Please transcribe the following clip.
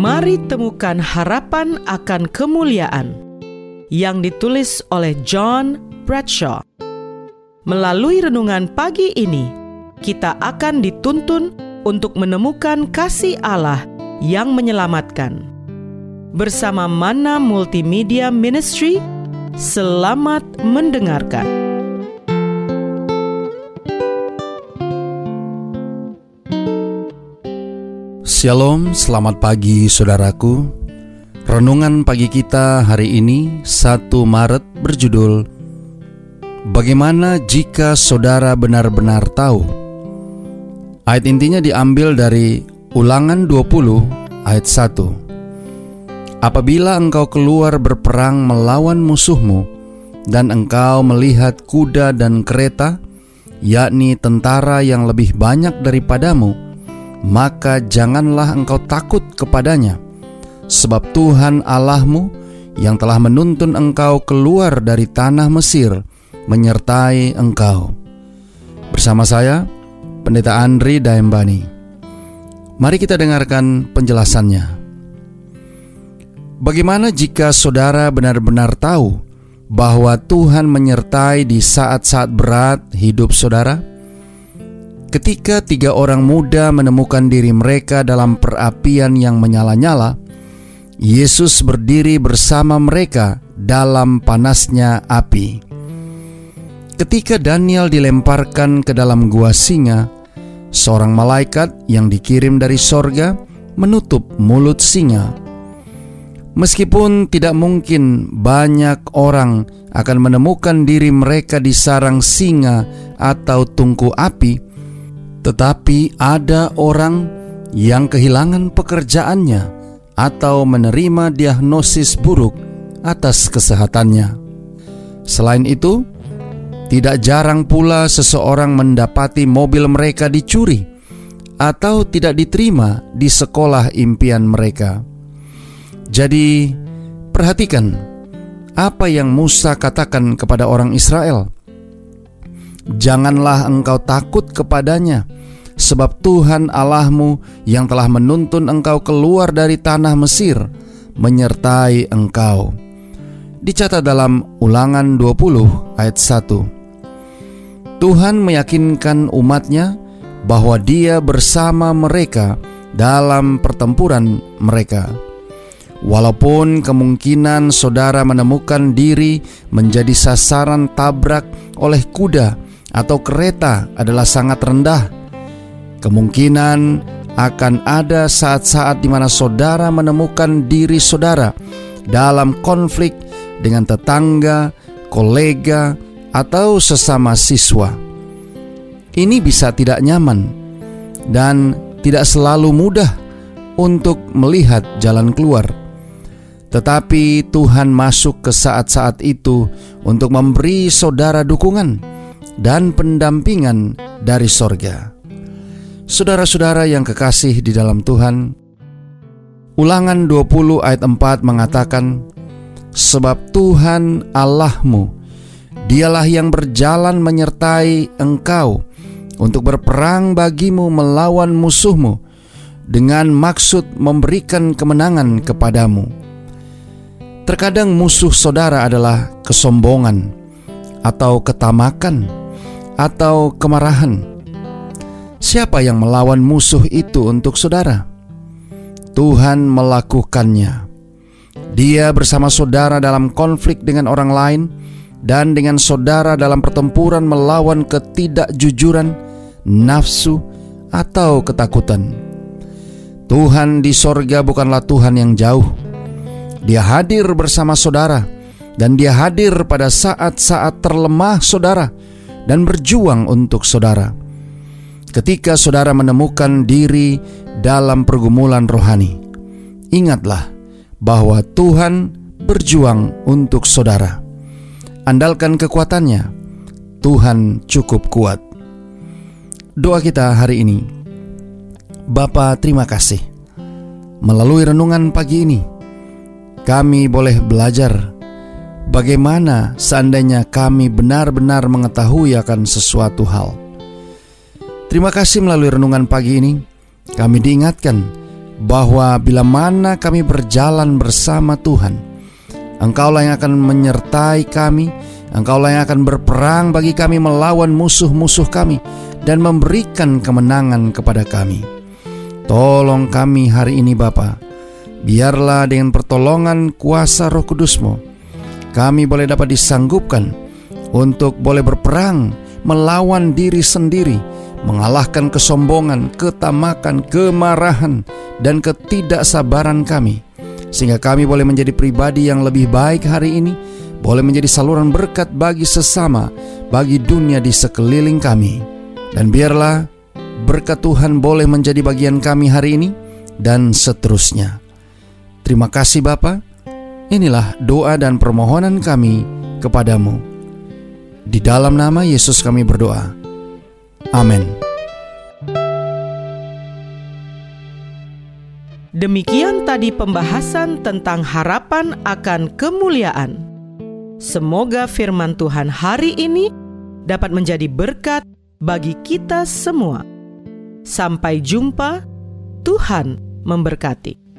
Mari temukan harapan akan kemuliaan yang ditulis oleh John Bradshaw. Melalui renungan pagi ini, kita akan dituntun untuk menemukan kasih Allah yang menyelamatkan. Bersama Mana Multimedia Ministry, selamat mendengarkan. Shalom, selamat pagi saudaraku. Renungan pagi kita hari ini 1 Maret berjudul Bagaimana jika saudara benar-benar tahu? Ayat intinya diambil dari Ulangan 20 ayat 1. Apabila engkau keluar berperang melawan musuhmu dan engkau melihat kuda dan kereta, yakni tentara yang lebih banyak daripadamu, maka janganlah engkau takut kepadanya, sebab Tuhan Allahmu yang telah menuntun engkau keluar dari tanah Mesir menyertai engkau. Bersama saya, Pendeta Andri Daembani. Mari kita dengarkan penjelasannya. Bagaimana jika saudara benar-benar tahu bahwa Tuhan menyertai di saat-saat berat hidup saudara? Ketika tiga orang muda menemukan diri mereka dalam perapian yang menyala-nyala, Yesus berdiri bersama mereka dalam panasnya api. Ketika Daniel dilemparkan ke dalam gua singa, seorang malaikat yang dikirim dari sorga menutup mulut singa. Meskipun tidak mungkin banyak orang akan menemukan diri mereka di sarang singa atau tungku api, tetapi ada orang yang kehilangan pekerjaannya atau menerima diagnosis buruk atas kesehatannya. Selain itu, tidak jarang pula seseorang mendapati mobil mereka dicuri atau tidak diterima di sekolah impian mereka. Jadi, perhatikan apa yang Musa katakan kepada orang Israel Janganlah engkau takut kepadanya, sebab Tuhan Allahmu yang telah menuntun engkau keluar dari tanah Mesir menyertai engkau. Dicatat dalam Ulangan 20 ayat 1. Tuhan meyakinkan umatnya bahwa dia bersama mereka dalam pertempuran mereka. Walaupun kemungkinan saudara menemukan diri menjadi sasaran tabrak oleh kuda atau kereta adalah sangat rendah. Kemungkinan akan ada saat-saat di mana saudara menemukan diri saudara dalam konflik dengan tetangga, kolega, atau sesama siswa. Ini bisa tidak nyaman dan tidak selalu mudah untuk melihat jalan keluar. Tetapi Tuhan masuk ke saat-saat itu untuk memberi saudara dukungan dan pendampingan dari sorga. Saudara-saudara yang kekasih di dalam Tuhan, Ulangan 20 ayat 4 mengatakan, Sebab Tuhan Allahmu, dialah yang berjalan menyertai engkau untuk berperang bagimu melawan musuhmu dengan maksud memberikan kemenangan kepadamu. Terkadang musuh saudara adalah kesombongan atau ketamakan atau kemarahan. Siapa yang melawan musuh itu untuk saudara? Tuhan melakukannya. Dia bersama saudara dalam konflik dengan orang lain dan dengan saudara dalam pertempuran melawan ketidakjujuran, nafsu, atau ketakutan. Tuhan di sorga bukanlah Tuhan yang jauh. Dia hadir bersama saudara dan dia hadir pada saat-saat terlemah saudara dan berjuang untuk saudara. Ketika saudara menemukan diri dalam pergumulan rohani, ingatlah bahwa Tuhan berjuang untuk saudara. Andalkan kekuatannya, Tuhan cukup kuat. Doa kita hari ini, Bapa terima kasih. Melalui renungan pagi ini, kami boleh belajar Bagaimana seandainya kami benar-benar mengetahui akan sesuatu hal? Terima kasih melalui renungan pagi ini, kami diingatkan bahwa bila mana kami berjalan bersama Tuhan, Engkaulah yang akan menyertai kami, Engkaulah yang akan berperang bagi kami melawan musuh-musuh kami dan memberikan kemenangan kepada kami. Tolong kami hari ini Bapa, biarlah dengan pertolongan kuasa roh kudusmu, kami boleh dapat disanggupkan untuk boleh berperang melawan diri sendiri, mengalahkan kesombongan, ketamakan, kemarahan, dan ketidaksabaran kami, sehingga kami boleh menjadi pribadi yang lebih baik hari ini, boleh menjadi saluran berkat bagi sesama, bagi dunia di sekeliling kami, dan biarlah berkat Tuhan boleh menjadi bagian kami hari ini dan seterusnya. Terima kasih Bapa. Inilah doa dan permohonan kami kepadamu. Di dalam nama Yesus kami berdoa. Amin. Demikian tadi pembahasan tentang harapan akan kemuliaan. Semoga firman Tuhan hari ini dapat menjadi berkat bagi kita semua. Sampai jumpa, Tuhan memberkati.